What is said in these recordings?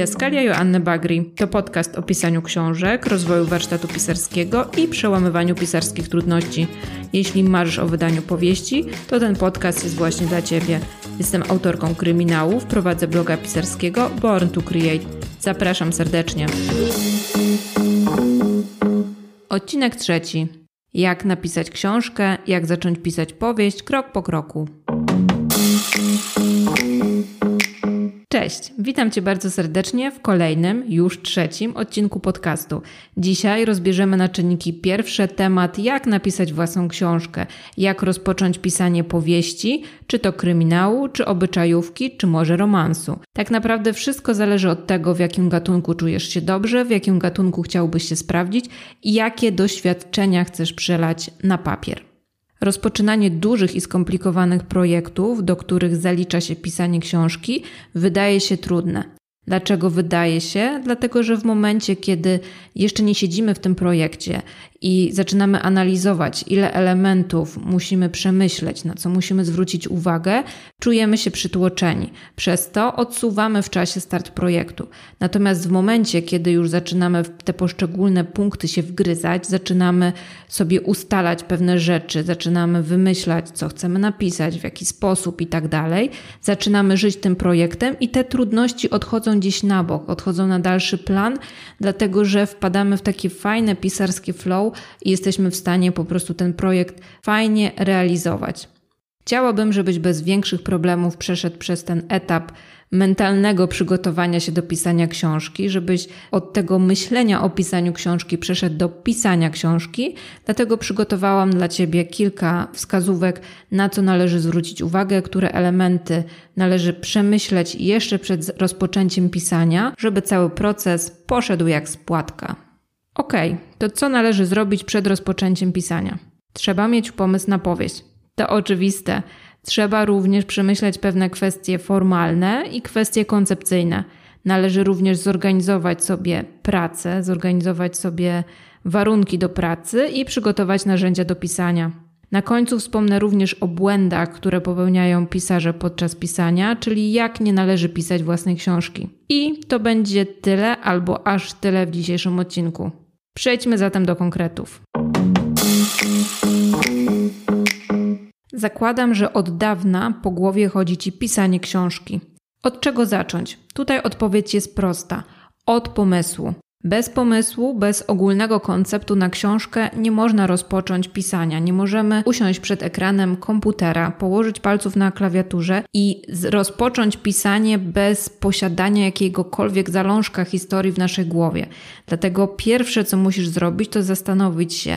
Didaskalia Joanny Bagri to podcast o pisaniu książek, rozwoju warsztatu pisarskiego i przełamywaniu pisarskich trudności. Jeśli marzysz o wydaniu powieści, to ten podcast jest właśnie dla Ciebie. Jestem autorką kryminałów, prowadzę bloga pisarskiego Born to Create. Zapraszam serdecznie. Odcinek trzeci. Jak napisać książkę, jak zacząć pisać powieść krok po kroku. Cześć, witam Cię bardzo serdecznie w kolejnym, już trzecim odcinku podcastu. Dzisiaj rozbierzemy na czynniki pierwsze temat, jak napisać własną książkę, jak rozpocząć pisanie powieści, czy to kryminału, czy obyczajówki, czy może romansu. Tak naprawdę wszystko zależy od tego, w jakim gatunku czujesz się dobrze, w jakim gatunku chciałbyś się sprawdzić i jakie doświadczenia chcesz przelać na papier. Rozpoczynanie dużych i skomplikowanych projektów, do których zalicza się pisanie książki, wydaje się trudne. Dlaczego wydaje się? Dlatego, że w momencie, kiedy jeszcze nie siedzimy w tym projekcie i zaczynamy analizować, ile elementów musimy przemyśleć, na co musimy zwrócić uwagę, czujemy się przytłoczeni. Przez to odsuwamy w czasie start projektu. Natomiast w momencie, kiedy już zaczynamy w te poszczególne punkty się wgryzać, zaczynamy sobie ustalać pewne rzeczy, zaczynamy wymyślać, co chcemy napisać, w jaki sposób i tak dalej, zaczynamy żyć tym projektem i te trudności odchodzą gdzieś na bok, odchodzą na dalszy plan, dlatego że wpadamy w takie fajne pisarskie flow i jesteśmy w stanie po prostu ten projekt fajnie realizować. Chciałabym, żebyś bez większych problemów przeszedł przez ten etap mentalnego przygotowania się do pisania książki, żebyś od tego myślenia o pisaniu książki przeszedł do pisania książki. Dlatego przygotowałam dla Ciebie kilka wskazówek, na co należy zwrócić uwagę, które elementy należy przemyśleć jeszcze przed rozpoczęciem pisania, żeby cały proces poszedł jak spłatka. Ok, to co należy zrobić przed rozpoczęciem pisania? Trzeba mieć pomysł na powieść. To oczywiste. Trzeba również przemyśleć pewne kwestie formalne i kwestie koncepcyjne. Należy również zorganizować sobie pracę, zorganizować sobie warunki do pracy i przygotować narzędzia do pisania. Na końcu wspomnę również o błędach, które popełniają pisarze podczas pisania, czyli jak nie należy pisać własnej książki. I to będzie tyle albo aż tyle w dzisiejszym odcinku. Przejdźmy zatem do konkretów. Zakładam, że od dawna po głowie chodzi ci pisanie książki. Od czego zacząć? Tutaj odpowiedź jest prosta: od pomysłu. Bez pomysłu, bez ogólnego konceptu na książkę nie można rozpocząć pisania. Nie możemy usiąść przed ekranem komputera, położyć palców na klawiaturze i rozpocząć pisanie bez posiadania jakiegokolwiek zalążka historii w naszej głowie. Dlatego pierwsze, co musisz zrobić, to zastanowić się,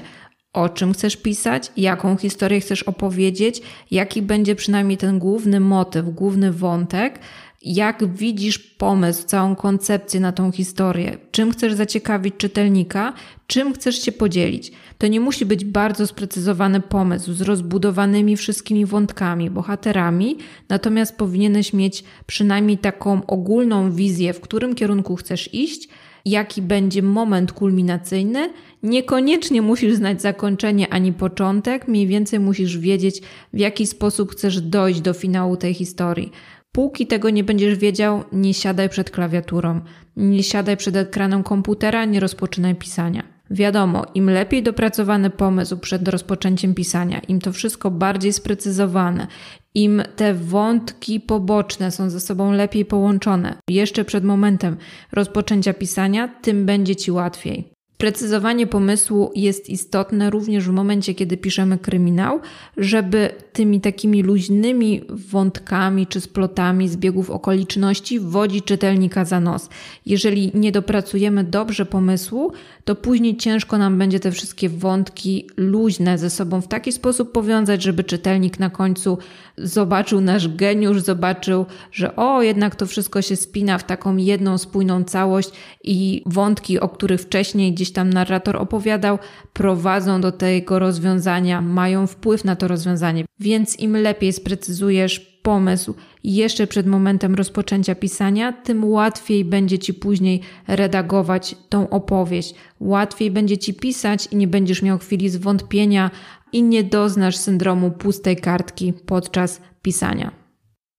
o czym chcesz pisać, jaką historię chcesz opowiedzieć, jaki będzie przynajmniej ten główny motyw, główny wątek, jak widzisz pomysł, całą koncepcję na tą historię, czym chcesz zaciekawić czytelnika, czym chcesz się podzielić. To nie musi być bardzo sprecyzowany pomysł z rozbudowanymi wszystkimi wątkami, bohaterami, natomiast powinieneś mieć przynajmniej taką ogólną wizję, w którym kierunku chcesz iść, jaki będzie moment kulminacyjny. Niekoniecznie musisz znać zakończenie ani początek, mniej więcej musisz wiedzieć, w jaki sposób chcesz dojść do finału tej historii. Póki tego nie będziesz wiedział, nie siadaj przed klawiaturą, nie siadaj przed ekranem komputera, nie rozpoczynaj pisania. Wiadomo, im lepiej dopracowany pomysł przed rozpoczęciem pisania, im to wszystko bardziej sprecyzowane, im te wątki poboczne są ze sobą lepiej połączone jeszcze przed momentem rozpoczęcia pisania, tym będzie ci łatwiej. Precyzowanie pomysłu jest istotne również w momencie, kiedy piszemy kryminał, żeby tymi takimi luźnymi wątkami czy splotami zbiegów okoliczności wodzić czytelnika za nos. Jeżeli nie dopracujemy dobrze pomysłu, to później ciężko nam będzie te wszystkie wątki luźne ze sobą w taki sposób powiązać, żeby czytelnik na końcu zobaczył nasz geniusz, zobaczył, że o, jednak to wszystko się spina w taką jedną spójną całość i wątki, o których wcześniej gdzieś tam narrator opowiadał, prowadzą do tego rozwiązania, mają wpływ na to rozwiązanie. Więc im lepiej sprecyzujesz pomysł jeszcze przed momentem rozpoczęcia pisania, tym łatwiej będzie ci później redagować tą opowieść. Łatwiej będzie ci pisać i nie będziesz miał chwili zwątpienia i nie doznasz syndromu pustej kartki podczas pisania.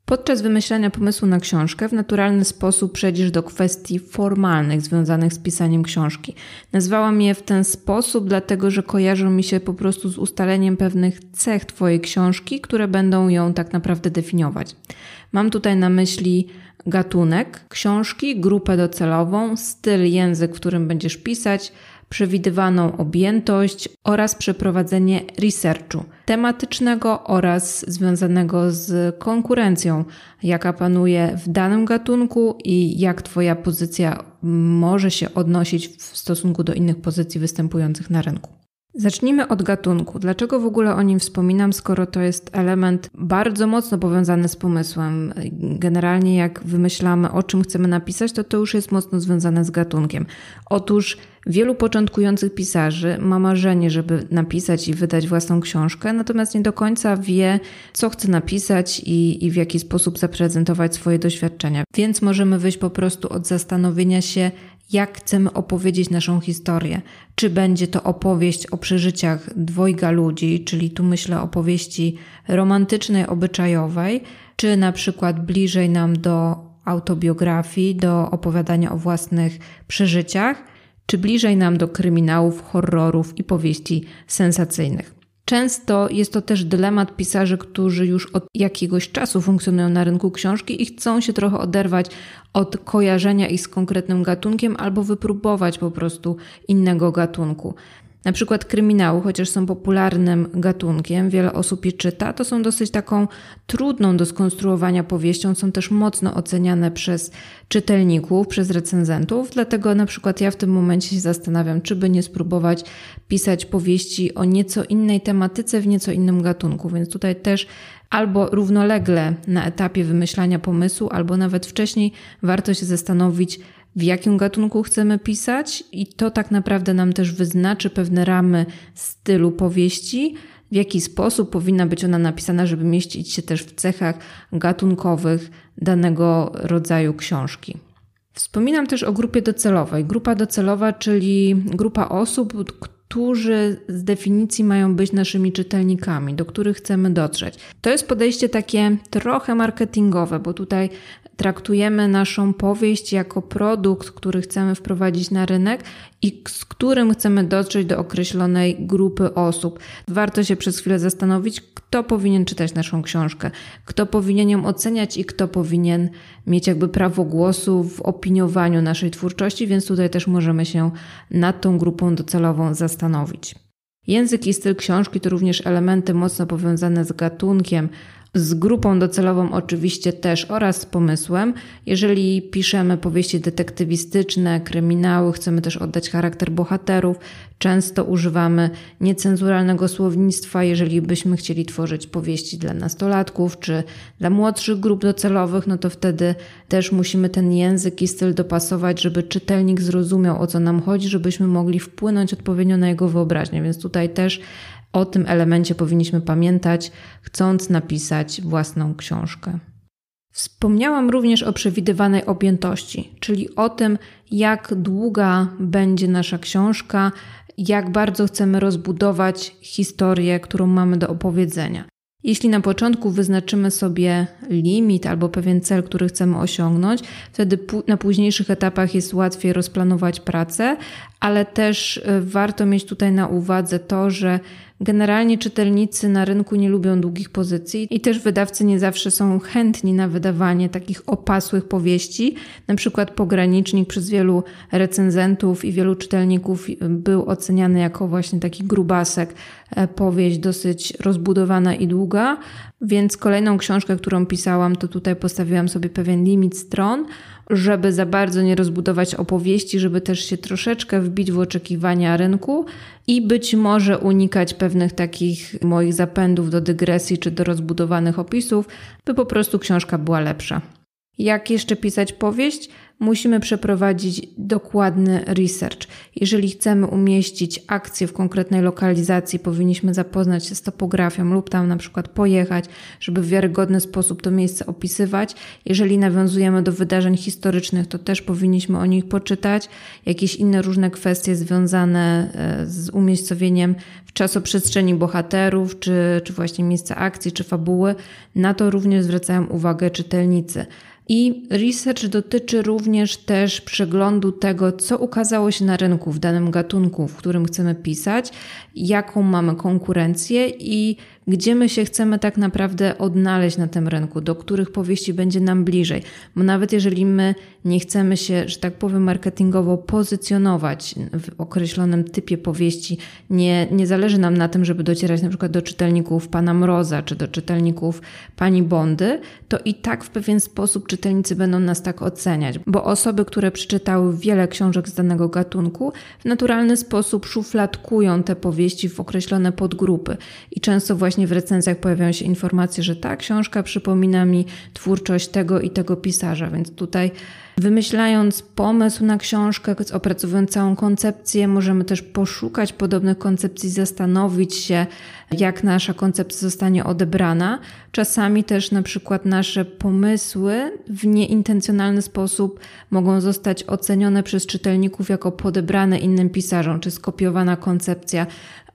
Podczas wymyślania pomysłu na książkę w naturalny sposób przejdziesz do kwestii formalnych związanych z pisaniem książki. Nazwałam je w ten sposób, dlatego że kojarzą mi się po prostu z ustaleniem pewnych cech Twojej książki, które będą ją tak naprawdę definiować. Mam tutaj na myśli gatunek książki, grupę docelową, styl, język, w którym będziesz pisać, przewidywaną objętość oraz przeprowadzenie researchu tematycznego oraz związanego z konkurencją, jaka panuje w danym gatunku i jak Twoja pozycja może się odnosić w stosunku do innych pozycji występujących na rynku. Zacznijmy od gatunku. Dlaczego w ogóle o nim wspominam, skoro to jest element bardzo mocno powiązany z pomysłem? Generalnie, jak wymyślamy, o czym chcemy napisać, to to już jest mocno związane z gatunkiem. Otóż wielu początkujących pisarzy ma marzenie, żeby napisać i wydać własną książkę, natomiast nie do końca wie, co chce napisać i, i w jaki sposób zaprezentować swoje doświadczenia. Więc możemy wyjść po prostu od zastanowienia się, jak chcemy opowiedzieć naszą historię. Czy będzie to opowieść o przeżyciach dwojga ludzi, czyli tu myślę o opowieści romantycznej, obyczajowej, czy na przykład bliżej nam do autobiografii, do opowiadania o własnych przeżyciach, czy bliżej nam do kryminałów, horrorów i powieści sensacyjnych. Często jest to też dylemat pisarzy, którzy już od jakiegoś czasu funkcjonują na rynku książki i chcą się trochę oderwać od kojarzenia ich z konkretnym gatunkiem albo wypróbować po prostu innego gatunku. Na przykład kryminały, chociaż są popularnym gatunkiem, wiele osób je czyta, to są dosyć taką trudną do skonstruowania powieścią, są też mocno oceniane przez czytelników, przez recenzentów, dlatego na przykład ja w tym momencie się zastanawiam, czy by nie spróbować pisać powieści o nieco innej tematyce w nieco innym gatunku, więc tutaj też albo równolegle na etapie wymyślania pomysłu, albo nawet wcześniej warto się zastanowić, w jakim gatunku chcemy pisać, i to tak naprawdę nam też wyznaczy pewne ramy stylu powieści, w jaki sposób powinna być ona napisana, żeby mieścić się też w cechach gatunkowych danego rodzaju książki. Wspominam też o grupie docelowej. Grupa docelowa, czyli grupa osób, którzy z definicji mają być naszymi czytelnikami, do których chcemy dotrzeć. To jest podejście takie trochę marketingowe, bo tutaj traktujemy naszą powieść jako produkt, który chcemy wprowadzić na rynek i z którym chcemy dotrzeć do określonej grupy osób. Warto się przez chwilę zastanowić, kto powinien czytać naszą książkę, kto powinien ją oceniać i kto powinien mieć jakby prawo głosu w opiniowaniu naszej twórczości, więc tutaj też możemy się nad tą grupą docelową zastanowić. Język i styl książki to również elementy mocno powiązane z gatunkiem, z grupą docelową oczywiście też oraz z pomysłem. Jeżeli piszemy powieści detektywistyczne, kryminały, chcemy też oddać charakter bohaterów, często używamy niecenzuralnego słownictwa, jeżeli byśmy chcieli tworzyć powieści dla nastolatków czy dla młodszych grup docelowych, no to wtedy też musimy ten język i styl dopasować, żeby czytelnik zrozumiał o co nam chodzi, żebyśmy mogli wpłynąć odpowiednio na jego wyobraźnię. Więc tutaj też o tym elemencie powinniśmy pamiętać, chcąc napisać własną książkę. Wspomniałam również o przewidywanej objętości, czyli o tym, jak długa będzie nasza książka, jak bardzo chcemy rozbudować historię, którą mamy do opowiedzenia. Jeśli na początku wyznaczymy sobie limit albo pewien cel, który chcemy osiągnąć, wtedy na późniejszych etapach jest łatwiej rozplanować pracę, ale też e, warto mieć tutaj na uwadze to, że Generalnie czytelnicy na rynku nie lubią długich pozycji i też wydawcy nie zawsze są chętni na wydawanie takich opasłych powieści. Na przykład Pogranicznik przez wielu recenzentów i wielu czytelników był oceniany jako właśnie taki grubasek, e, powieść dosyć rozbudowana i długa, więc kolejną książkę, którą pisałam, to tutaj postawiłam sobie pewien limit stron, żeby za bardzo nie rozbudować opowieści, żeby też się troszeczkę wbić w oczekiwania rynku i być może unikać pewnych takich moich zapędów do dygresji czy do rozbudowanych opisów, by po prostu książka była lepsza. Jak jeszcze pisać powieść? Musimy przeprowadzić dokładny research. Jeżeli chcemy umieścić akcję w konkretnej lokalizacji, powinniśmy zapoznać się z topografią lub tam na przykład pojechać, żeby w wiarygodny sposób to miejsce opisywać. Jeżeli nawiązujemy do wydarzeń historycznych, to też powinniśmy o nich poczytać. Jakieś inne różne kwestie związane e, z umiejscowieniem w czasoprzestrzeni bohaterów, czy, czy właśnie miejsca akcji, czy fabuły, na to również zwracają uwagę czytelnicy. I research dotyczy również też przeglądu tego, co ukazało się na rynku w danym gatunku, w którym chcemy pisać, jaką mamy konkurencję i gdzie my się chcemy tak naprawdę odnaleźć na tym rynku, do których powieści będzie nam bliżej. Bo nawet jeżeli my nie chcemy się, że tak powiem, marketingowo pozycjonować w określonym typie powieści, nie, nie zależy nam na tym, żeby docierać na przykład do czytelników pana Mroza czy do czytelników pani Bondy, to i tak w pewien sposób czytelnicy będą nas tak oceniać, bo osoby, które przeczytały wiele książek z danego gatunku, w naturalny sposób szufladkują te powieści w określone podgrupy i często właśnie właśnie w recenzjach pojawiają się informacje, że ta książka przypomina mi twórczość tego i tego pisarza, więc tutaj wymyślając pomysł na książkę, opracowując całą koncepcję, możemy też poszukać podobnych koncepcji, zastanowić się, jak nasza koncepcja zostanie odebrana. Czasami też na przykład nasze pomysły w nieintencjonalny sposób mogą zostać ocenione przez czytelników jako podebrane innym pisarzom, czy skopiowana koncepcja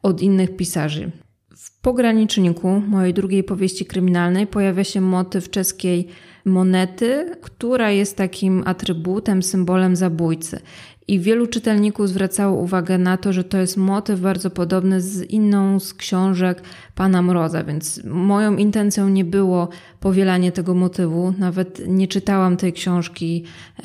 od innych pisarzy. W pograniczniku mojej drugiej powieści kryminalnej pojawia się motyw czeskiej monety, która jest takim atrybutem, symbolem zabójcy. I wielu czytelników zwracało uwagę na to, że to jest motyw bardzo podobny z inną z książek pana Mroza, więc moją intencją nie było powielanie tego motywu. Nawet nie czytałam tej książki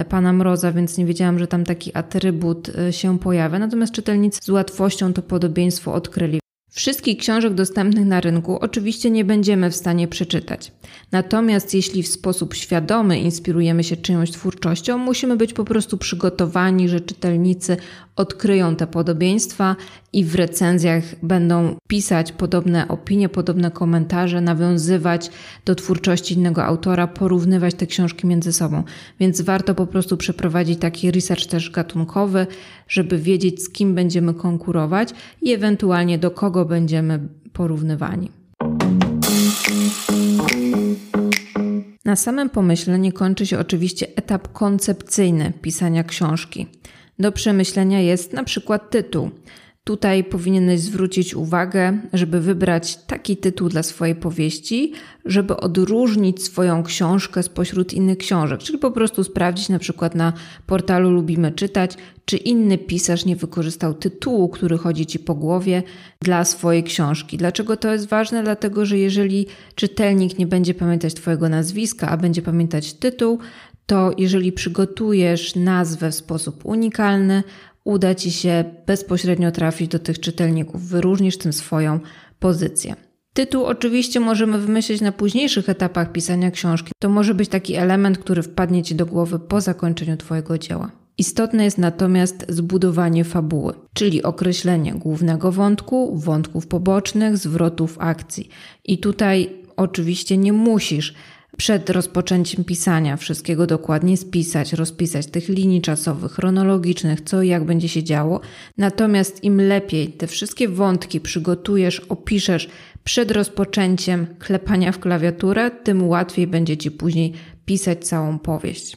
pana Mroza, więc nie wiedziałam, że tam taki atrybut e, się pojawia. Natomiast czytelnicy z łatwością to podobieństwo odkryli. Wszystkich książek dostępnych na rynku oczywiście nie będziemy w stanie przeczytać. Natomiast jeśli w sposób świadomy inspirujemy się czyjąś twórczością, musimy być po prostu przygotowani, że czytelnicy odkryją te podobieństwa i w recenzjach będą pisać podobne opinie, podobne komentarze, nawiązywać do twórczości innego autora, porównywać te książki między sobą. Więc warto po prostu przeprowadzić taki research też gatunkowy, żeby wiedzieć, z kim będziemy konkurować i ewentualnie do kogo będziemy porównywani. Na samym pomyśle nie kończy się oczywiście etap koncepcyjny pisania książki. Do przemyślenia jest na przykład tytuł. Tutaj powinieneś zwrócić uwagę, żeby wybrać taki tytuł dla swojej powieści, żeby odróżnić swoją książkę spośród innych książek, czyli po prostu sprawdzić na przykład na portalu Lubimy Czytać, czy inny pisarz nie wykorzystał tytułu, który chodzi ci po głowie dla swojej książki. Dlaczego to jest ważne? Dlatego, że jeżeli czytelnik nie będzie pamiętać Twojego nazwiska, a będzie pamiętać tytuł, to jeżeli przygotujesz nazwę w sposób unikalny, uda Ci się bezpośrednio trafić do tych czytelników, wyróżnisz tym swoją pozycję. Tytuł oczywiście możemy wymyślić na późniejszych etapach pisania książki. To może być taki element, który wpadnie Ci do głowy po zakończeniu Twojego dzieła. Istotne jest natomiast zbudowanie fabuły, czyli określenie głównego wątku, wątków pobocznych, zwrotów akcji. I tutaj oczywiście nie musisz przed rozpoczęciem pisania wszystkiego dokładnie spisać, rozpisać tych linii czasowych, chronologicznych, co i jak będzie się działo. Natomiast im lepiej te wszystkie wątki przygotujesz, opiszesz przed rozpoczęciem klepania w klawiaturę, tym łatwiej będzie ci później pisać całą powieść.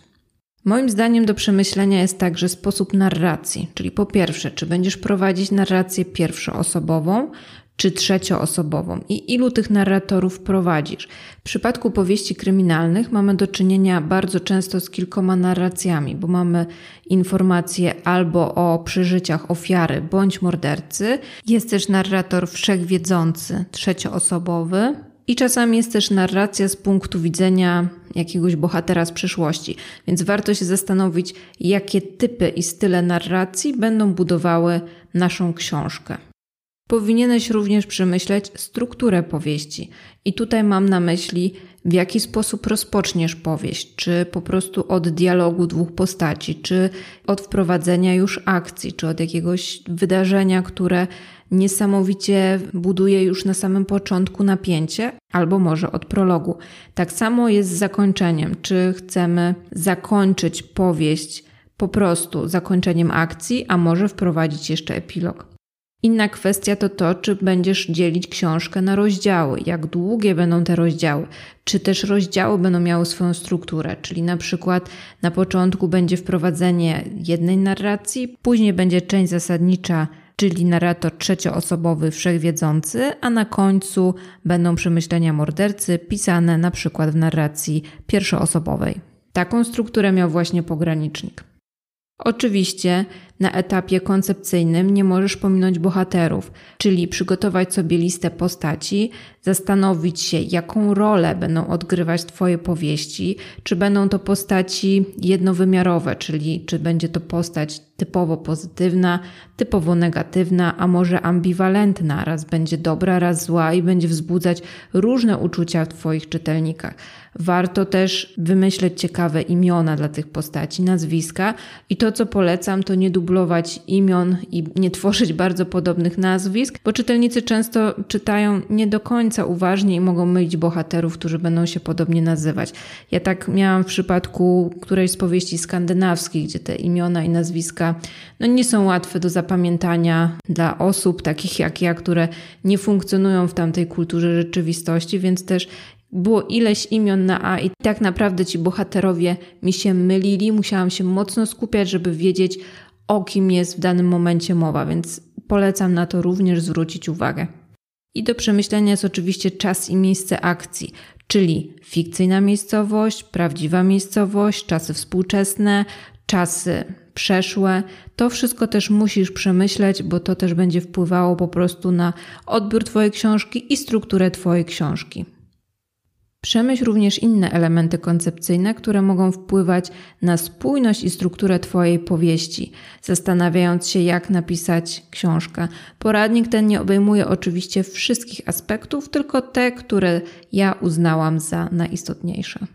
Moim zdaniem do przemyślenia jest także sposób narracji, czyli po pierwsze, czy będziesz prowadzić narrację pierwszoosobową, czy trzecioosobową i ilu tych narratorów prowadzisz. W przypadku powieści kryminalnych mamy do czynienia bardzo często z kilkoma narracjami, bo mamy informacje albo o przeżyciach ofiary bądź mordercy, jest też narrator wszechwiedzący, trzecioosobowy, i czasami jest też narracja z punktu widzenia jakiegoś bohatera z przyszłości, więc warto się zastanowić, jakie typy i style narracji będą budowały naszą książkę. Powinieneś również przemyśleć strukturę powieści. I tutaj mam na myśli, w jaki sposób rozpoczniesz powieść, czy po prostu od dialogu dwóch postaci, czy od wprowadzenia już akcji, czy od jakiegoś wydarzenia, które niesamowicie buduje już na samym początku napięcie, albo może od prologu. Tak samo jest z zakończeniem. Czy chcemy zakończyć powieść po prostu zakończeniem akcji, a może wprowadzić jeszcze epilog? Inna kwestia to to, czy będziesz dzielić książkę na rozdziały, jak długie będą te rozdziały, czy też rozdziały będą miały swoją strukturę, czyli na przykład na początku będzie wprowadzenie jednej narracji, później będzie część zasadnicza, czyli narrator trzecioosobowy wszechwiedzący, a na końcu będą przemyślenia mordercy pisane na przykład w narracji pierwszoosobowej. Taką strukturę miał właśnie pogranicznik. Oczywiście na etapie koncepcyjnym nie możesz pominąć bohaterów, czyli przygotować sobie listę postaci, zastanowić się, jaką rolę będą odgrywać Twoje powieści, czy będą to postaci jednowymiarowe, czyli czy będzie to postać typowo pozytywna, typowo negatywna, a może ambiwalentna, raz będzie dobra, raz zła i będzie wzbudzać różne uczucia w Twoich czytelnikach. Warto też wymyśleć ciekawe imiona dla tych postaci, nazwiska i to, co polecam, to nie dublować imion i nie tworzyć bardzo podobnych nazwisk, bo czytelnicy często czytają nie do końca uważnie i mogą mylić bohaterów, którzy będą się podobnie nazywać. Ja tak miałam w przypadku którejś z powieści skandynawskich, gdzie te imiona i nazwiska no nie są łatwe do zapamiętania dla osób takich jak ja, które nie funkcjonują w tamtej kulturze rzeczywistości, więc też było ileś imion na A i tak naprawdę ci bohaterowie mi się mylili. Musiałam się mocno skupiać, żeby wiedzieć, o kim jest w danym momencie mowa, więc polecam na to również zwrócić uwagę. I do przemyślenia jest oczywiście czas i miejsce akcji, czyli fikcyjna miejscowość, prawdziwa miejscowość, czasy współczesne, czasy przeszłe. To wszystko też musisz przemyśleć, bo to też będzie wpływało po prostu na odbiór Twojej książki i strukturę Twojej książki. Przemyśl również inne elementy koncepcyjne, które mogą wpływać na spójność i strukturę Twojej powieści, zastanawiając się, jak napisać książkę. Poradnik ten nie obejmuje oczywiście wszystkich aspektów, tylko te, które ja uznałam za najistotniejsze.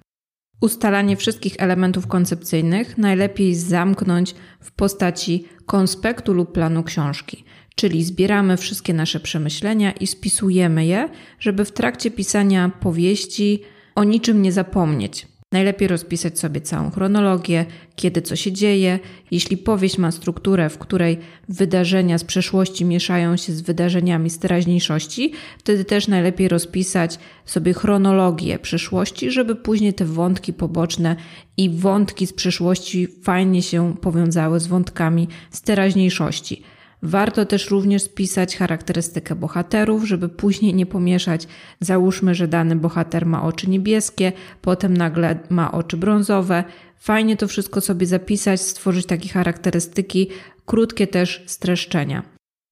Ustalanie wszystkich elementów koncepcyjnych najlepiej zamknąć w postaci konspektu lub planu książki. Czyli zbieramy wszystkie nasze przemyślenia i spisujemy je, żeby w trakcie pisania powieści o niczym nie zapomnieć. Najlepiej rozpisać sobie całą chronologię, kiedy co się dzieje. Jeśli powieść ma strukturę, w której wydarzenia z przeszłości mieszają się z wydarzeniami z teraźniejszości, wtedy też najlepiej rozpisać sobie chronologię przeszłości, żeby później te wątki poboczne i wątki z przeszłości fajnie się powiązały z wątkami z teraźniejszości. Warto też również spisać charakterystykę bohaterów, żeby później nie pomieszać. Załóżmy, że dany bohater ma oczy niebieskie, potem nagle ma oczy brązowe. Fajnie to wszystko sobie zapisać, stworzyć takie charakterystyki, krótkie też streszczenia.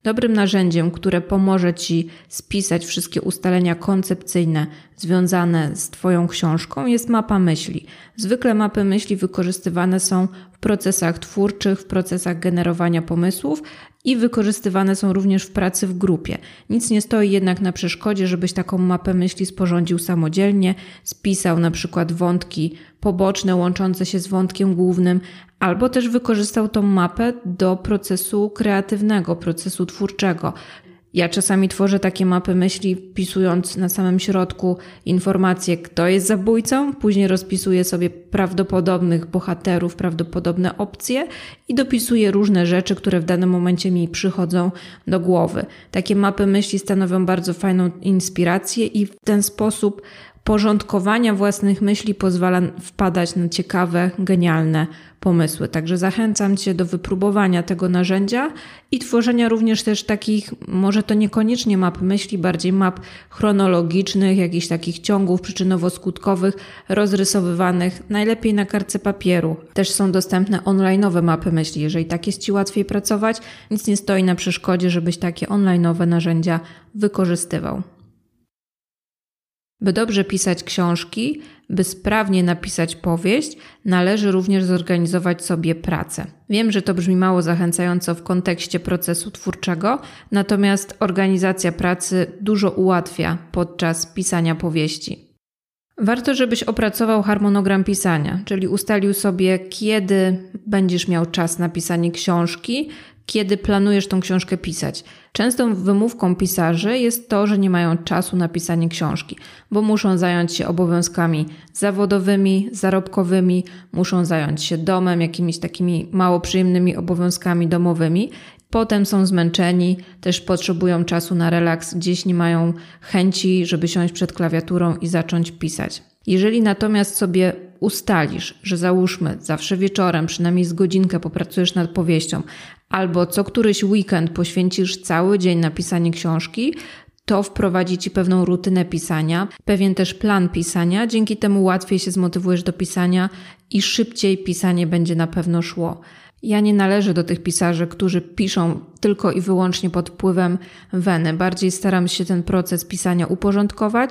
Dobrym narzędziem, które pomoże Ci spisać wszystkie ustalenia koncepcyjne związane z Twoją książką, jest mapa myśli. Zwykle mapy myśli wykorzystywane są procesach twórczych, w procesach generowania pomysłów i wykorzystywane są również w pracy w grupie. Nic nie stoi jednak na przeszkodzie, żebyś taką mapę myśli sporządził samodzielnie, spisał na przykład wątki poboczne łączące się z wątkiem głównym, albo też wykorzystał tą mapę do procesu kreatywnego, procesu twórczego. Ja czasami tworzę takie mapy myśli, wpisując na samym środku informację, kto jest zabójcą, później rozpisuję sobie prawdopodobnych bohaterów, prawdopodobne opcje i dopisuję różne rzeczy, które w danym momencie mi przychodzą do głowy. Takie mapy myśli stanowią bardzo fajną inspirację i w ten sposób porządkowania własnych myśli pozwala wpadać na ciekawe, genialne pomysły. Także zachęcam Cię do wypróbowania tego narzędzia i tworzenia również też takich, może to niekoniecznie map myśli, bardziej map chronologicznych, jakichś takich ciągów przyczynowo-skutkowych, rozrysowywanych najlepiej na kartce papieru. Też są dostępne online'owe mapy myśli. Jeżeli tak jest Ci łatwiej pracować, nic nie stoi na przeszkodzie, żebyś takie online'owe narzędzia wykorzystywał. By dobrze pisać książki, by sprawnie napisać powieść, należy również zorganizować sobie pracę. Wiem, że to brzmi mało zachęcająco w kontekście procesu twórczego, natomiast organizacja pracy dużo ułatwia podczas pisania powieści. Warto, żebyś opracował harmonogram pisania, czyli ustalił sobie, kiedy będziesz miał czas na pisanie książki, kiedy planujesz tą książkę pisać. Częstą wymówką pisarzy jest to, że nie mają czasu na pisanie książki, bo muszą zająć się obowiązkami zawodowymi, zarobkowymi, muszą zająć się domem, jakimiś takimi mało przyjemnymi obowiązkami domowymi. Potem są zmęczeni, też potrzebują czasu na relaks, gdzieś nie mają chęci, żeby siąść przed klawiaturą i zacząć pisać. Jeżeli natomiast sobie ustalisz, że załóżmy zawsze wieczorem, przynajmniej z godzinkę popracujesz nad powieścią, albo co któryś weekend poświęcisz cały dzień na pisanie książki, to wprowadzi ci pewną rutynę pisania, pewien też plan pisania, dzięki temu łatwiej się zmotywujesz do pisania i szybciej pisanie będzie na pewno szło. Ja nie należę do tych pisarzy, którzy piszą tylko i wyłącznie pod wpływem weny. Bardziej staram się ten proces pisania uporządkować,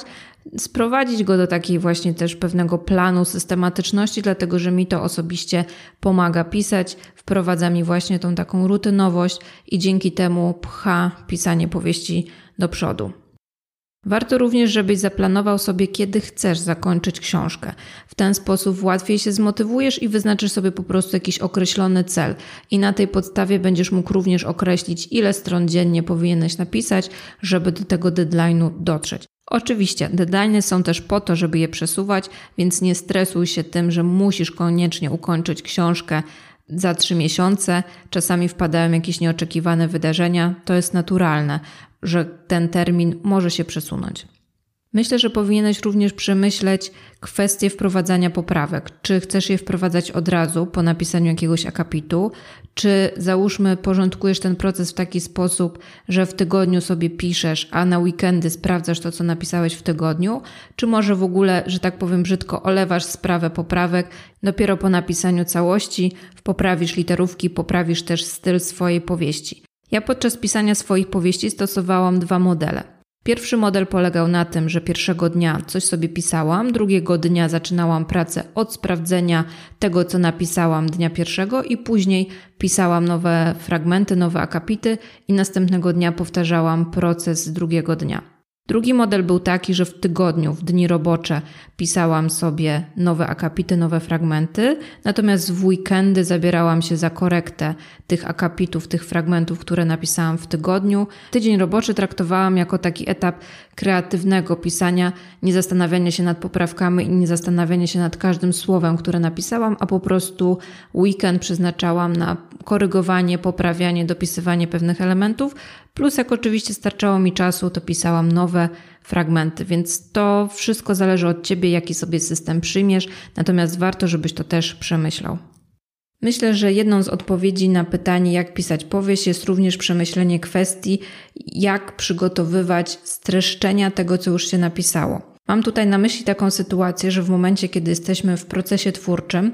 sprowadzić go do takiej właśnie też pewnego planu systematyczności, dlatego że mi to osobiście pomaga pisać, wprowadza mi właśnie tą taką rutynowość i dzięki temu pcha pisanie powieści do przodu. Warto również, żebyś zaplanował sobie, kiedy chcesz zakończyć książkę. W ten sposób łatwiej się zmotywujesz i wyznaczysz sobie po prostu jakiś określony cel. I na tej podstawie będziesz mógł również określić, ile stron dziennie powinieneś napisać, żeby do tego deadline'u dotrzeć. Oczywiście, deadline'y są też po to, żeby je przesuwać, więc nie stresuj się tym, że musisz koniecznie ukończyć książkę za trzy miesiące. Czasami wpadają jakieś nieoczekiwane wydarzenia, to jest naturalne że ten termin może się przesunąć. Myślę, że powinieneś również przemyśleć kwestię wprowadzania poprawek. Czy chcesz je wprowadzać od razu po napisaniu jakiegoś akapitu, czy załóżmy porządkujesz ten proces w taki sposób, że w tygodniu sobie piszesz, a na weekendy sprawdzasz to, co napisałeś w tygodniu, czy może w ogóle, że tak powiem brzydko, olewasz sprawę poprawek, dopiero po napisaniu całości poprawisz literówki, poprawisz też styl swojej powieści. Ja podczas pisania swoich powieści stosowałam dwa modele. Pierwszy model polegał na tym, że pierwszego dnia coś sobie pisałam, drugiego dnia zaczynałam pracę od sprawdzenia tego, co napisałam dnia pierwszego, i później pisałam nowe fragmenty, nowe akapity, i następnego dnia powtarzałam proces drugiego dnia. Drugi model był taki, że w tygodniu, w dni robocze pisałam sobie nowe akapity, nowe fragmenty, natomiast w weekendy zabierałam się za korektę tych akapitów, tych fragmentów, które napisałam w tygodniu. Tydzień roboczy traktowałam jako taki etap kreatywnego pisania, nie zastanawiania się nad poprawkami i nie zastanawiania się nad każdym słowem, które napisałam, a po prostu weekend przeznaczałam na korygowanie, poprawianie, dopisywanie pewnych elementów. Plus, jak oczywiście starczało mi czasu, to pisałam nowe fragmenty, więc to wszystko zależy od ciebie, jaki sobie system przyjmiesz, natomiast warto, żebyś to też przemyślał. Myślę, że jedną z odpowiedzi na pytanie, jak pisać powieść, jest również przemyślenie kwestii, jak przygotowywać streszczenia tego, co już się napisało. Mam tutaj na myśli taką sytuację, że w momencie, kiedy jesteśmy w procesie twórczym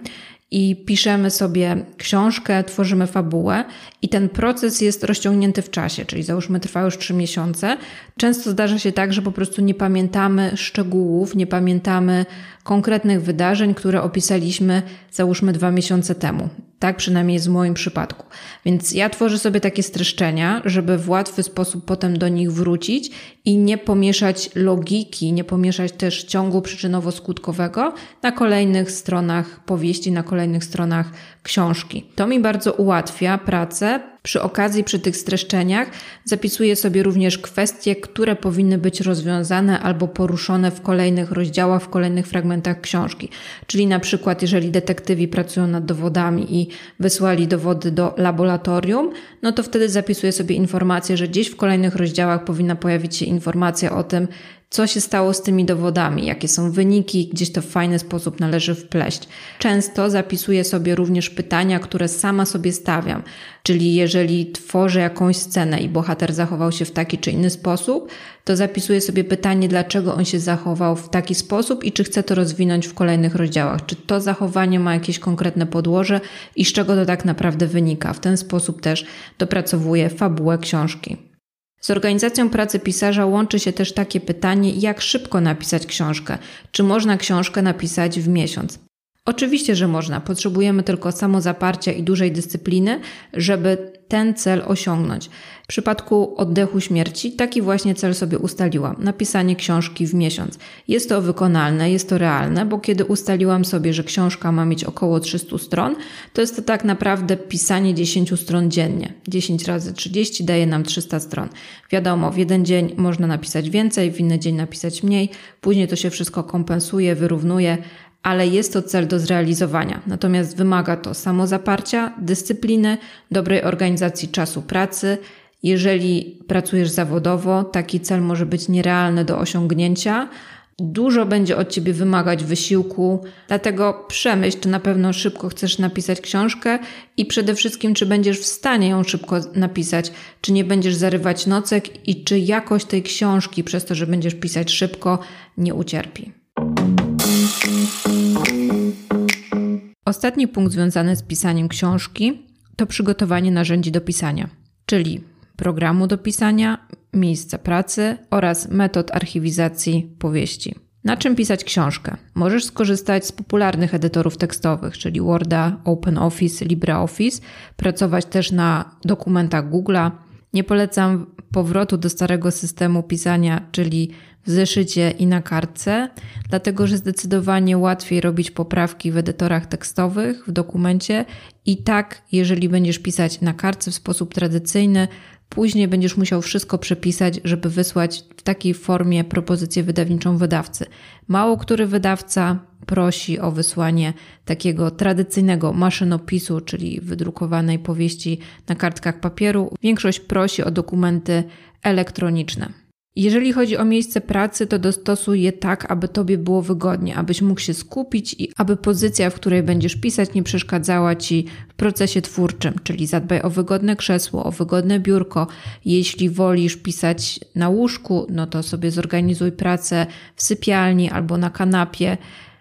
i piszemy sobie książkę, tworzymy fabułę i ten proces jest rozciągnięty w czasie, czyli załóżmy trwa już trzy miesiące. Często zdarza się tak, że po prostu nie pamiętamy szczegółów, nie pamiętamy konkretnych wydarzeń, które opisaliśmy załóżmy dwa miesiące temu. Tak przynajmniej jest w moim przypadku. Więc ja tworzę sobie takie streszczenia, żeby w łatwy sposób potem do nich wrócić i nie pomieszać logiki, nie pomieszać też ciągu przyczynowo-skutkowego na kolejnych stronach powieści, na kolejnych stronach książki. To mi bardzo ułatwia pracę. Przy okazji, przy tych streszczeniach, zapisuję sobie również kwestie, które powinny być rozwiązane albo poruszone w kolejnych rozdziałach, w kolejnych fragmentach książki. Czyli na przykład, jeżeli detektywi pracują nad dowodami i wysłali dowody do laboratorium, no to wtedy zapisuję sobie informację, że gdzieś w kolejnych rozdziałach powinna pojawić się informacja o tym, co się stało z tymi dowodami, jakie są wyniki, gdzieś to w fajny sposób należy wpleść. Często zapisuję sobie również pytania, które sama sobie stawiam. Czyli jeżeli tworzę jakąś scenę i bohater zachował się w taki czy inny sposób, to zapisuję sobie pytanie, dlaczego on się zachował w taki sposób i czy chcę to rozwinąć w kolejnych rozdziałach. Czy to zachowanie ma jakieś konkretne podłoże i z czego to tak naprawdę wynika. W ten sposób też dopracowuję fabułę książki. Z organizacją pracy pisarza łączy się też takie pytanie, jak szybko napisać książkę. Czy można książkę napisać w miesiąc? Oczywiście, że można. Potrzebujemy tylko samozaparcia i dużej dyscypliny, żeby ten cel osiągnąć. W przypadku oddechu śmierci taki właśnie cel sobie ustaliłam napisanie książki w miesiąc. Jest to wykonalne, jest to realne, bo kiedy ustaliłam sobie, że książka ma mieć około 300 stron, to jest to tak naprawdę pisanie 10 stron dziennie. 10 razy 30 daje nam 300 stron. Wiadomo, w jeden dzień można napisać więcej, w inny dzień napisać mniej, później to się wszystko kompensuje, wyrównuje, ale jest to cel do zrealizowania. Natomiast wymaga to samozaparcia, dyscypliny, dobrej organizacji czasu pracy. Jeżeli pracujesz zawodowo, taki cel może być nierealny do osiągnięcia. Dużo będzie od ciebie wymagać wysiłku, dlatego przemyśl, czy na pewno szybko chcesz napisać książkę i przede wszystkim, czy będziesz w stanie ją szybko napisać, czy nie będziesz zarywać nocek i czy jakość tej książki przez to, że będziesz pisać szybko, nie ucierpi. Ostatni punkt związany z pisaniem książki to przygotowanie narzędzi do pisania, czyli programu do pisania, miejsca pracy oraz metod archiwizacji powieści. Na czym pisać książkę? Możesz skorzystać z popularnych edytorów tekstowych, czyli Worda, OpenOffice, LibreOffice, pracować też na dokumentach Google'a. Nie polecam powrotu do starego systemu pisania, czyli w zeszycie i na kartce, dlatego że zdecydowanie łatwiej robić poprawki w edytorach tekstowych, w dokumencie i tak, jeżeli będziesz pisać na kartce w sposób tradycyjny, później będziesz musiał wszystko przepisać, żeby wysłać w takiej formie propozycję wydawniczą wydawcy. Mało który wydawca prosi o wysłanie takiego tradycyjnego maszynopisu, czyli wydrukowanej powieści na kartkach papieru. Większość prosi o dokumenty elektroniczne. Jeżeli chodzi o miejsce pracy, to dostosuj je tak, aby tobie było wygodnie, abyś mógł się skupić i aby pozycja, w której będziesz pisać, nie przeszkadzała ci w procesie twórczym, czyli zadbaj o wygodne krzesło, o wygodne biurko. Jeśli wolisz pisać na łóżku, no to sobie zorganizuj pracę w sypialni albo na kanapie.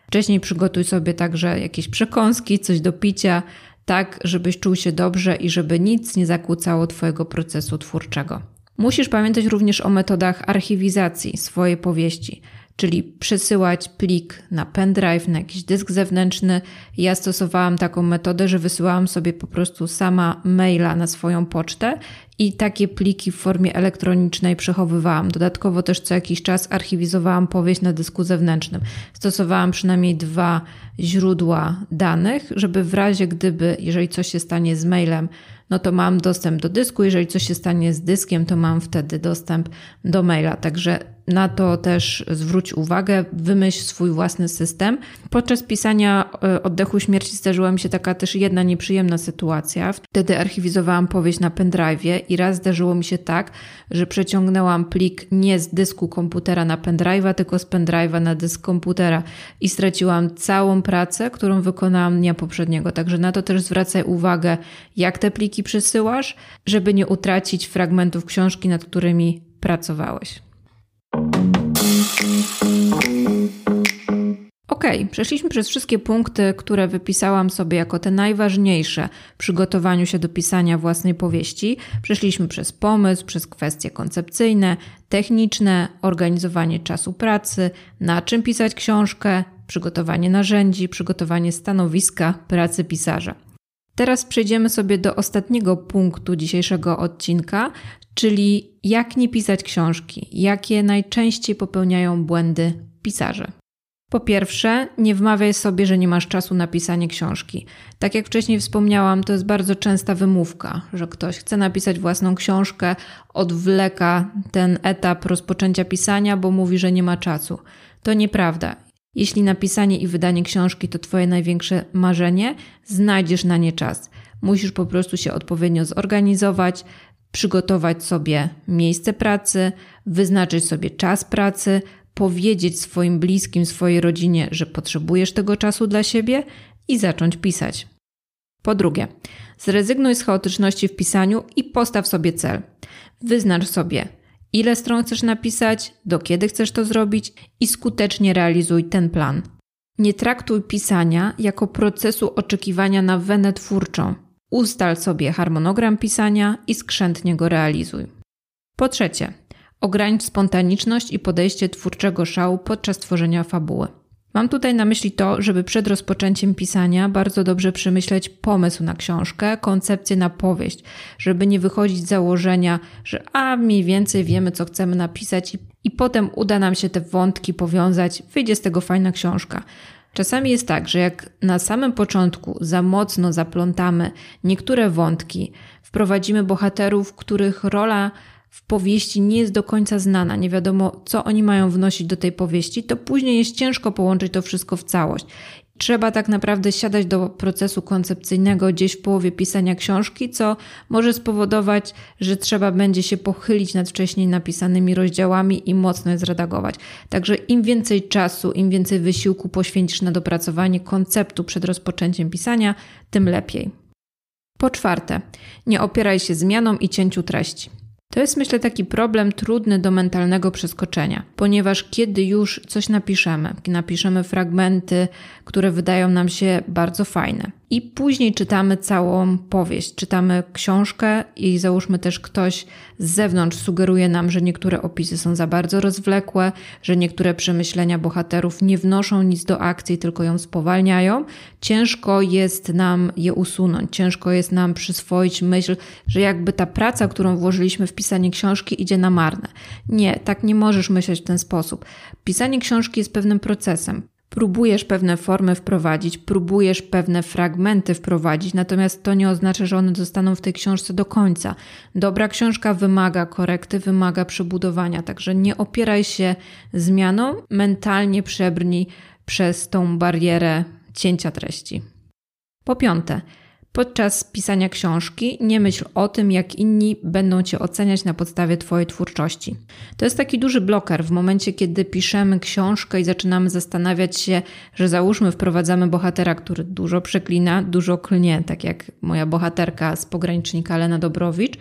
Wcześniej przygotuj sobie także jakieś przekąski, coś do picia, tak żebyś czuł się dobrze i żeby nic nie zakłócało Twojego procesu twórczego. Musisz pamiętać również o metodach archiwizacji swojej powieści, czyli przesyłać plik na pendrive, na jakiś dysk zewnętrzny. Ja stosowałam taką metodę, że wysyłałam sobie po prostu sama maila na swoją pocztę i takie pliki w formie elektronicznej przechowywałam. Dodatkowo też co jakiś czas archiwizowałam powieść na dysku zewnętrznym. Stosowałam przynajmniej dwa źródła danych, żeby w razie gdyby, jeżeli coś się stanie z mailem, no to mam dostęp do dysku. Jeżeli coś się stanie z dyskiem, to mam wtedy dostęp do maila. Także na to też zwróć uwagę, wymyśl swój własny system. Podczas pisania e, oddechu śmierci zdarzyła mi się taka też jedna nieprzyjemna sytuacja. Wtedy archiwizowałam powieść na pendrive'ie i raz zdarzyło mi się tak, że przeciągnęłam plik nie z dysku komputera na pendrive'a, tylko z pendrive'a na dysk komputera i straciłam całą pracę, którą wykonałam dnia poprzedniego. Także na to też zwracaj uwagę, jak te pliki przesyłasz, żeby nie utracić fragmentów książki, nad którymi pracowałeś. Ok, przeszliśmy przez wszystkie punkty, które wypisałam sobie jako te najważniejsze w przygotowaniu się do pisania własnej powieści. Przeszliśmy przez pomysł, przez kwestie koncepcyjne, techniczne, organizowanie czasu pracy, na czym pisać książkę, przygotowanie narzędzi, przygotowanie stanowiska pracy pisarza. Teraz przejdziemy sobie do ostatniego punktu dzisiejszego odcinka, czyli jak nie pisać książki, jakie najczęściej popełniają błędy pisarze. Po pierwsze, nie wmawiaj sobie, że nie masz czasu na pisanie książki. Tak jak wcześniej wspomniałam, to jest bardzo częsta wymówka, że ktoś chce napisać własną książkę, odwleka ten etap rozpoczęcia pisania, bo mówi, że nie ma czasu. To nieprawda. Jeśli napisanie i wydanie książki to Twoje największe marzenie, znajdziesz na nie czas. Musisz po prostu się odpowiednio zorganizować, przygotować sobie miejsce pracy, wyznaczyć sobie czas pracy, powiedzieć swoim bliskim, swojej rodzinie, że potrzebujesz tego czasu dla siebie i zacząć pisać. Po drugie, zrezygnuj z chaotyczności w pisaniu i postaw sobie cel. Wyznacz sobie, ile stron chcesz napisać, do kiedy chcesz to zrobić i skutecznie realizuj ten plan. Nie traktuj pisania jako procesu oczekiwania na wenę twórczą. Ustal sobie harmonogram pisania i skrzętnie go realizuj. Po trzecie, ogranicz spontaniczność i podejście twórczego szału podczas tworzenia fabuły. Mam tutaj na myśli to, żeby przed rozpoczęciem pisania bardzo dobrze przemyśleć pomysł na książkę, koncepcję na powieść, żeby nie wychodzić z założenia, że a mniej więcej wiemy, co chcemy napisać i, i potem uda nam się te wątki powiązać, wyjdzie z tego fajna książka. Czasami jest tak, że jak na samym początku za mocno zaplątamy niektóre wątki, wprowadzimy bohaterów, których rola w powieści nie jest do końca znana, nie wiadomo, co oni mają wnosić do tej powieści, to później jest ciężko połączyć to wszystko w całość. Trzeba tak naprawdę siadać do procesu koncepcyjnego gdzieś w połowie pisania książki, co może spowodować, że trzeba będzie się pochylić nad wcześniej napisanymi rozdziałami i mocno je zredagować. Także im więcej czasu, im więcej wysiłku poświęcisz na dopracowanie konceptu przed rozpoczęciem pisania, tym lepiej. Po czwarte, nie opieraj się zmianom i cięciu treści. To jest myślę taki problem trudny do mentalnego przeskoczenia, ponieważ kiedy już coś napiszemy, napiszemy fragmenty, które wydają nam się bardzo fajne, i później czytamy całą powieść, czytamy książkę i załóżmy też ktoś z zewnątrz sugeruje nam, że niektóre opisy są za bardzo rozwlekłe, że niektóre przemyślenia bohaterów nie wnoszą nic do akcji, tylko ją spowalniają. Ciężko jest nam je usunąć, ciężko jest nam przyswoić myśl, że jakby ta praca, którą włożyliśmy w pisanie książki, idzie na marne. Nie, tak nie możesz myśleć w ten sposób. Pisanie książki jest pewnym procesem próbujesz pewne formy wprowadzić, próbujesz pewne fragmenty wprowadzić, natomiast to nie oznacza, że one zostaną w tej książce do końca. Dobra książka wymaga korekty, wymaga przebudowania, także nie opieraj się zmianą, mentalnie przebrnij przez tą barierę cięcia treści. Po piąte, Podczas pisania książki nie myśl o tym, jak inni będą cię oceniać na podstawie twojej twórczości. To jest taki duży bloker w momencie, kiedy piszemy książkę i zaczynamy zastanawiać się, że załóżmy wprowadzamy bohatera, który dużo przeklina, dużo klnie, tak jak moja bohaterka z pogranicznika Lena Dobrowicz,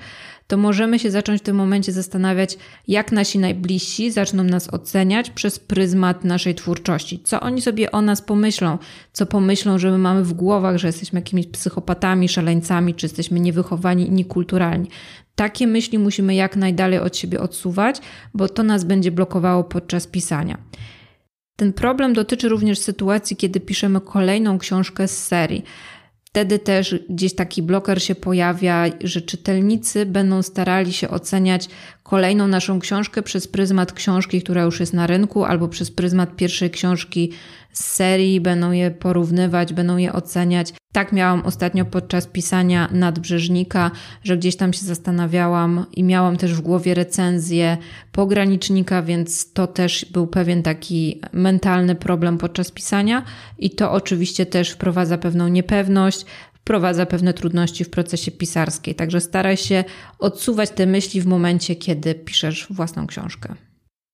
to możemy się zacząć w tym momencie zastanawiać, jak nasi najbliżsi zaczną nas oceniać przez pryzmat naszej twórczości. Co oni sobie o nas pomyślą, co pomyślą, że my mamy w głowach, że jesteśmy jakimiś psychopatami, szaleńcami, czy jesteśmy niewychowani i niekulturalni. Takie myśli musimy jak najdalej od siebie odsuwać, bo to nas będzie blokowało podczas pisania. Ten problem dotyczy również sytuacji, kiedy piszemy kolejną książkę z serii. Wtedy też gdzieś taki bloker się pojawia, że czytelnicy będą starali się oceniać kolejną naszą książkę przez pryzmat książki, która już jest na rynku, albo przez pryzmat pierwszej książki z serii, będą je porównywać, będą je oceniać. Tak miałam ostatnio podczas pisania Nadbrzeżnika, że gdzieś tam się zastanawiałam i miałam też w głowie recenzję pogranicznika, więc to też był pewien taki mentalny problem podczas pisania. I to oczywiście też wprowadza pewną niepewność, wprowadza pewne trudności w procesie pisarskiej. Także staraj się odsuwać te myśli w momencie, kiedy piszesz własną książkę.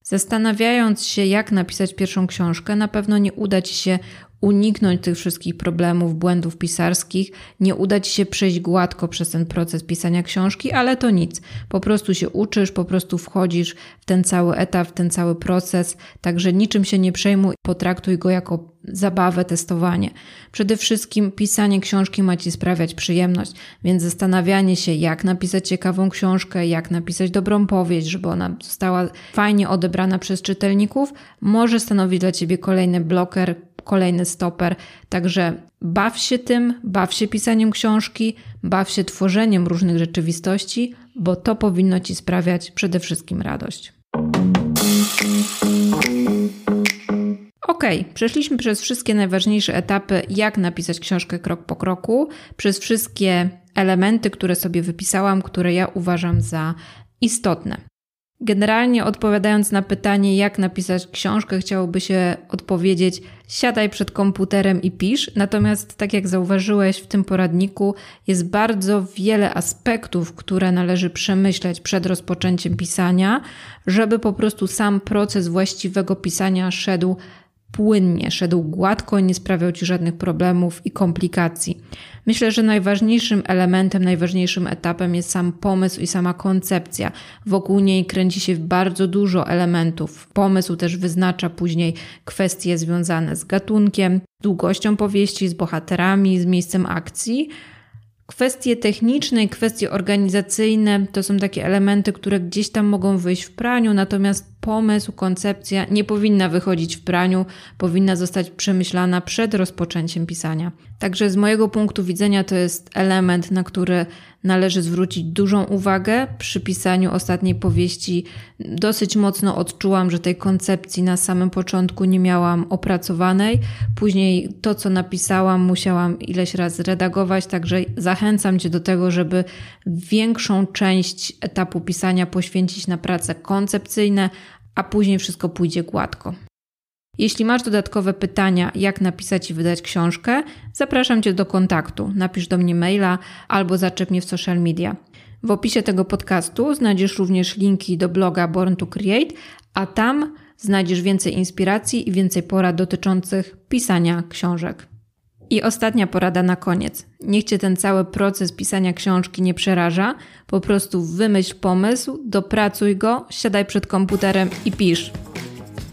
Zastanawiając się, jak napisać pierwszą książkę, na pewno nie uda ci się uniknąć tych wszystkich problemów, błędów pisarskich, nie uda ci się przejść gładko przez ten proces pisania książki, ale to nic. Po prostu się uczysz, po prostu wchodzisz w ten cały etap, w ten cały proces, także niczym się nie przejmuj, potraktuj go jako zabawę, testowanie. Przede wszystkim pisanie książki ma ci sprawiać przyjemność, więc zastanawianie się, jak napisać ciekawą książkę, jak napisać dobrą powieść, żeby ona została fajnie odebrana przez czytelników, może stanowić dla ciebie kolejny bloker, kolejny stoper. Także baw się tym, baw się pisaniem książki, baw się tworzeniem różnych rzeczywistości, bo to powinno ci sprawiać przede wszystkim radość. Ok, przeszliśmy przez wszystkie najważniejsze etapy, jak napisać książkę krok po kroku, przez wszystkie elementy, które sobie wypisałam, które ja uważam za istotne. Generalnie odpowiadając na pytanie, jak napisać książkę, chciałoby się odpowiedzieć: siadaj przed komputerem i pisz. Natomiast, tak jak zauważyłeś w tym poradniku, jest bardzo wiele aspektów, które należy przemyśleć przed rozpoczęciem pisania, żeby po prostu sam proces właściwego pisania szedł płynnie, szedł gładko, nie sprawiał ci żadnych problemów i komplikacji. Myślę, że najważniejszym elementem, najważniejszym etapem jest sam pomysł i sama koncepcja. Wokół niej kręci się bardzo dużo elementów. Pomysł też wyznacza później kwestie związane z gatunkiem, długością powieści, z bohaterami, z miejscem akcji. Kwestie techniczne i kwestie organizacyjne to są takie elementy, które gdzieś tam mogą wyjść w praniu, natomiast pomysł, koncepcja nie powinna wychodzić w praniu, powinna zostać przemyślana przed rozpoczęciem pisania. Także z mojego punktu widzenia to jest element, na który należy zwrócić dużą uwagę. Przy pisaniu ostatniej powieści dosyć mocno odczułam, że tej koncepcji na samym początku nie miałam opracowanej. Później to, co napisałam, musiałam ileś razy redagować, także zachęcam Cię do tego, żeby większą część etapu pisania poświęcić na prace koncepcyjne, a później wszystko pójdzie gładko. Jeśli masz dodatkowe pytania, jak napisać i wydać książkę, zapraszam Cię do kontaktu. Napisz do mnie maila albo zaczep mnie w social media. W opisie tego podcastu znajdziesz również linki do bloga Born to Create, a tam znajdziesz więcej inspiracji i więcej porad dotyczących pisania książek. I ostatnia porada na koniec. Niech Cię ten cały proces pisania książki nie przeraża. Po prostu wymyśl pomysł, dopracuj go, siadaj przed komputerem i pisz.